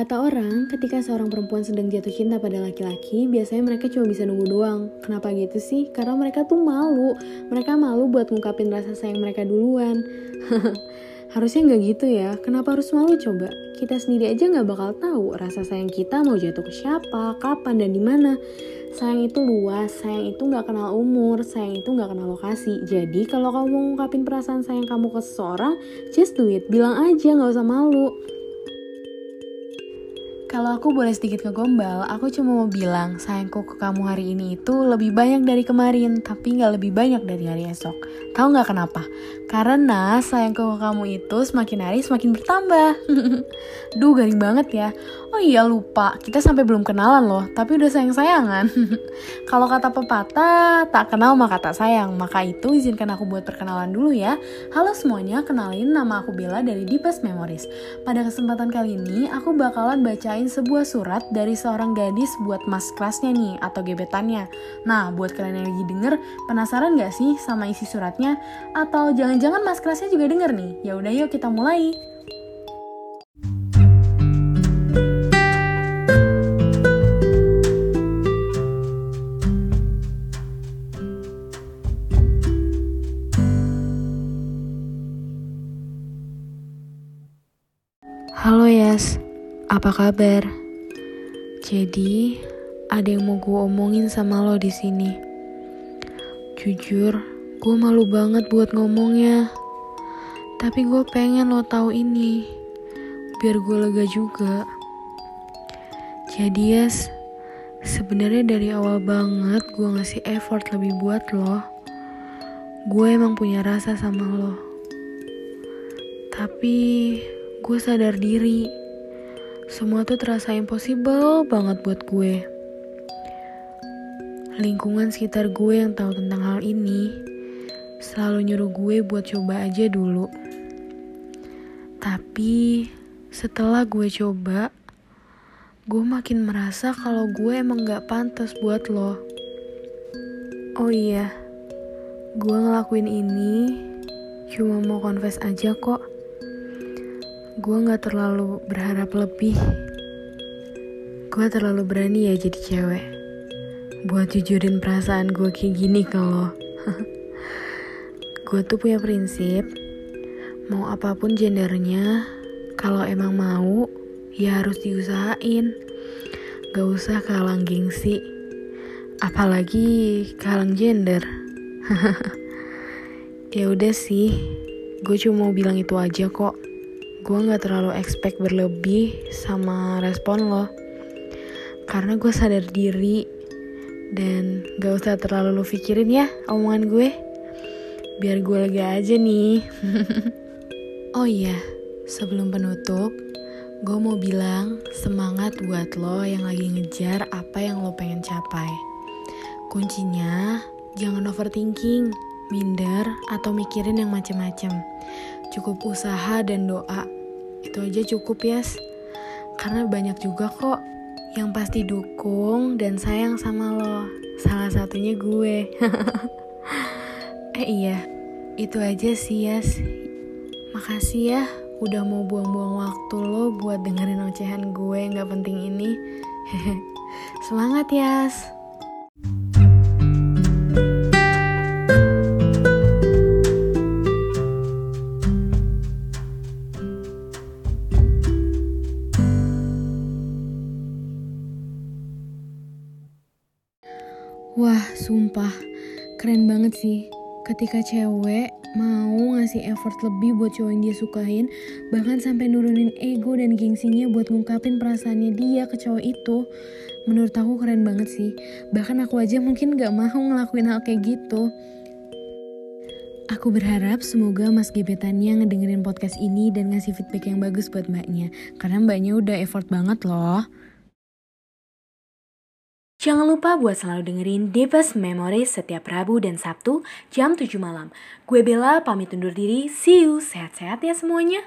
kata orang, ketika seorang perempuan sedang jatuh cinta pada laki-laki, biasanya mereka cuma bisa nunggu doang. Kenapa gitu sih? Karena mereka tuh malu. Mereka malu buat ngungkapin rasa sayang mereka duluan. Harusnya nggak gitu ya. Kenapa harus malu coba? Kita sendiri aja nggak bakal tahu rasa sayang kita mau jatuh ke siapa, kapan, dan di mana. Sayang itu luas, sayang itu nggak kenal umur, sayang itu nggak kenal lokasi. Jadi kalau kamu mau ngungkapin perasaan sayang kamu ke seseorang, just do it. Bilang aja, nggak usah malu. Kalau aku boleh sedikit ngegombal, aku cuma mau bilang sayangku ke kamu hari ini itu lebih banyak dari kemarin, tapi nggak lebih banyak dari hari esok. Tahu nggak kenapa? Karena sayangku ke kamu itu semakin hari semakin bertambah. Duh, garing banget ya. Oh iya lupa, kita sampai belum kenalan loh, tapi udah sayang-sayangan. Kalau kata pepatah, tak kenal maka tak sayang. Maka itu izinkan aku buat perkenalan dulu ya. Halo semuanya, kenalin nama aku Bella dari Deepest Memories. Pada kesempatan kali ini, aku bakalan bacain sebuah surat dari seorang gadis buat mas kelasnya nih, atau gebetannya. Nah, buat kalian yang lagi denger, penasaran gak sih sama isi suratnya? Atau jangan-jangan mas kelasnya juga denger nih? Ya udah yuk kita mulai. Halo Yas, apa kabar? Jadi, ada yang mau gue omongin sama lo di sini. Jujur, gue malu banget buat ngomongnya. Tapi gue pengen lo tahu ini, biar gue lega juga. Jadi Yas, sebenarnya dari awal banget gue ngasih effort lebih buat lo. Gue emang punya rasa sama lo. Tapi gue sadar diri. Semua tuh terasa impossible banget buat gue. Lingkungan sekitar gue yang tahu tentang hal ini selalu nyuruh gue buat coba aja dulu. Tapi setelah gue coba, gue makin merasa kalau gue emang gak pantas buat lo. Oh iya, gue ngelakuin ini cuma mau confess aja kok gue gak terlalu berharap lebih. Gue terlalu berani ya jadi cewek. Buat jujurin perasaan gue kayak gini ke lo. gue tuh punya prinsip, mau apa pun gendernya, kalau emang mau, ya harus diusahain. Gak usah kalang gengsi. Apalagi kalang gender. ya udah sih, gue cuma mau bilang itu aja kok gue gak terlalu expect berlebih sama respon lo. Karena gue sadar diri dan gak usah terlalu lo pikirin ya omongan gue. Biar gue lega aja nih. Oh iya sebelum penutup gue mau bilang semangat buat lo yang lagi ngejar apa yang lo pengen capai. Kuncinya jangan overthinking minder atau mikirin yang macem-macem cukup usaha dan doa. Itu aja cukup ya. Karena banyak juga kok yang pasti dukung dan sayang sama lo. Salah satunya gue. eh iya, itu aja sih Yas. Makasih ya udah mau buang-buang waktu lo buat dengerin ocehan gue yang gak penting ini. Semangat Yas! Wah, sumpah, keren banget sih. Ketika cewek mau ngasih effort lebih buat cowok yang dia sukain, bahkan sampai nurunin ego dan gengsinya buat ngungkapin perasaannya dia ke cowok itu. Menurut aku keren banget sih. Bahkan aku aja mungkin gak mau ngelakuin hal kayak gitu. Aku berharap semoga mas gebetannya ngedengerin podcast ini dan ngasih feedback yang bagus buat mbaknya. Karena mbaknya udah effort banget loh. Jangan lupa buat selalu dengerin Devas Memories setiap Rabu dan Sabtu jam 7 malam. Gue Bella pamit undur diri. See you. Sehat-sehat ya semuanya.